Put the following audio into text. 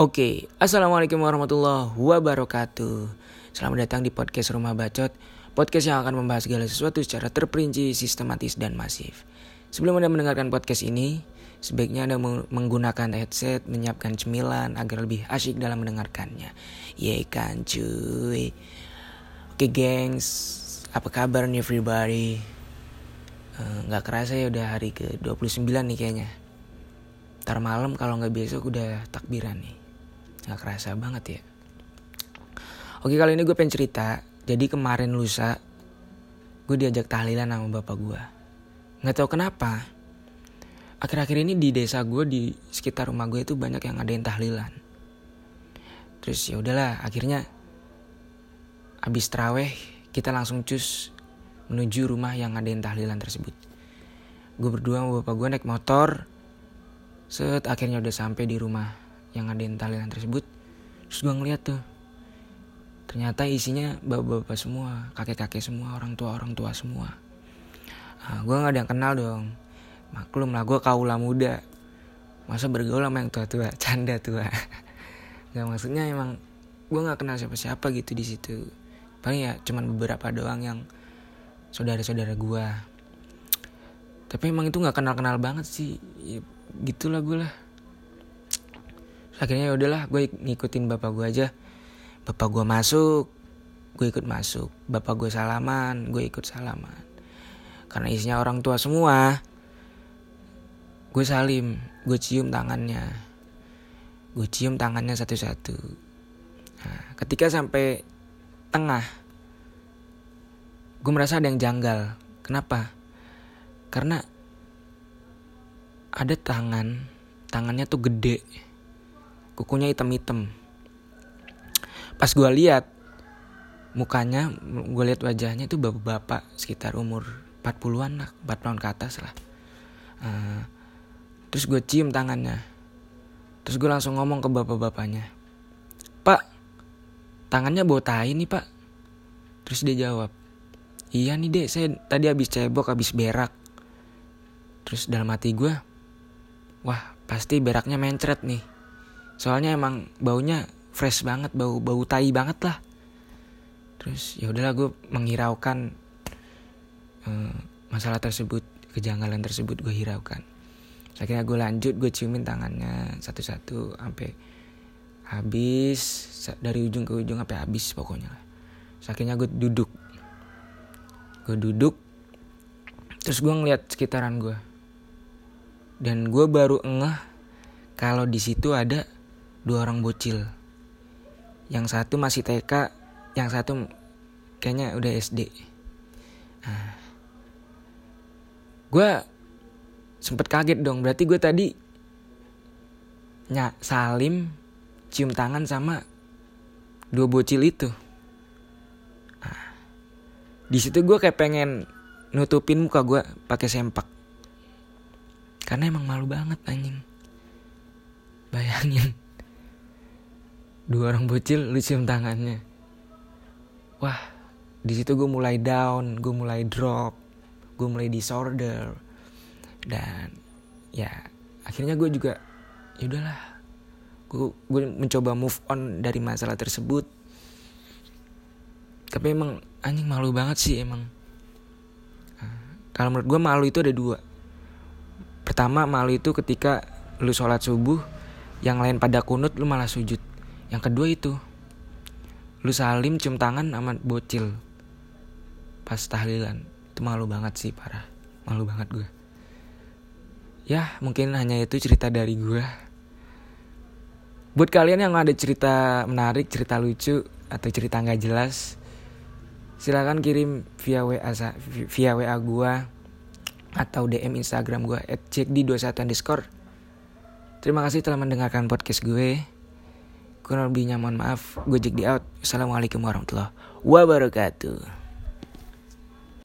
Oke, Assalamualaikum warahmatullahi wabarakatuh. Selamat datang di podcast Rumah Bacot Podcast yang akan membahas segala sesuatu secara terperinci, sistematis, dan masif. Sebelum Anda mendengarkan podcast ini Sebaiknya Anda menggunakan headset, menyiapkan cemilan agar lebih asyik dalam mendengarkannya. Ye kan cuy? Oke gengs, apa kabar nih everybody? Uh, Gak kerasa ya udah hari ke-29 nih kayaknya. Ntar malam kalau nggak besok udah takbiran nih Gak kerasa banget ya. Oke kali ini gue pengen cerita. Jadi kemarin lusa gue diajak tahlilan sama bapak gue. Gak tau kenapa. Akhir-akhir ini di desa gue di sekitar rumah gue itu banyak yang ngadain tahlilan. Terus ya udahlah akhirnya abis teraweh kita langsung cus menuju rumah yang ngadain tahlilan tersebut. Gue berdua sama bapak gue naik motor. Set akhirnya udah sampai di rumah yang ngadain tahlilan tersebut terus gue ngeliat tuh ternyata isinya bapak-bapak semua kakek-kakek semua orang tua orang tua semua. Nah, gue nggak ada yang kenal dong. Maklum lah gue kaula muda. Masa bergaul sama yang tua-tua? Canda tua. Gak maksudnya emang gue nggak kenal siapa-siapa gitu di situ. Paling ya cuman beberapa doang yang saudara-saudara gue tapi emang itu nggak kenal-kenal banget sih. Ya, gitulah gue lah akhirnya ya udahlah gue ngikutin bapak gue aja. Bapak gue masuk gue ikut masuk. Bapak gue salaman gue ikut salaman. Karena isinya orang tua semua gue salim gue cium tangannya. Gue cium tangannya satu-satu. Nah, ketika sampai tengah gue merasa ada yang janggal. Kenapa? Karena ada tangan tangannya tuh gede kukunya hitam-hitam. Pas gue lihat mukanya gue lihat wajahnya itu bapak-bapak sekitar umur 40-an lah 40 tahun ke atas lah. Uh, terus gue cium tangannya. Terus gue langsung ngomong ke bapak-bapaknya pak tangannya bau tai nih pak. Terus dia jawab iya nih dek saya tadi habis cebok habis berak. Terus dalam hati gue wah pasti beraknya mencret nih soalnya emang baunya fresh banget bau bau tai banget lah. Terus ya udahlah gue menghiraukan uh, masalah tersebut kejanggalan tersebut gue hiraukan. Akhirnya gue lanjut gue ciumin tangannya satu-satu sampai habis dari ujung ke ujung sampai habis pokoknya lah. Akhirnya gue duduk. Gue duduk terus gue ngeliat sekitaran gue dan gue baru ngeh kalau di situ ada dua orang bocil. Yang satu masih TK, yang satu kayaknya udah SD. Nah, gue sempet kaget dong. Berarti gue tadi nyak salim cium tangan sama dua bocil itu. Nah, di situ gue kayak pengen nutupin muka gue pakai sempak. Karena emang malu banget anjing. Bayangin dua orang bocil lu cium tangannya. Wah di situ gue mulai down gue mulai drop gue mulai disorder. Dan ya akhirnya gue juga ya udahlah. Gue gue mencoba move on dari masalah tersebut. Tapi emang anjing malu banget sih emang. Nah, kalau menurut gue malu itu ada dua. Pertama malu itu ketika lu sholat subuh yang lain pada kunut lu malah sujud yang kedua itu lu salim cium tangan sama bocil. Pas tahlilan itu malu banget sih parah. Malu banget gue ya mungkin hanya itu cerita dari gue buat kalian yang ada cerita menarik cerita lucu atau cerita nggak jelas silakan kirim via wa via wa gue atau dm instagram gue cek di 21 underscore. Terima kasih telah mendengarkan podcast gue Kurang lebihnya mohon maaf. Gue di out. Assalamualaikum warahmatullahi wabarakatuh.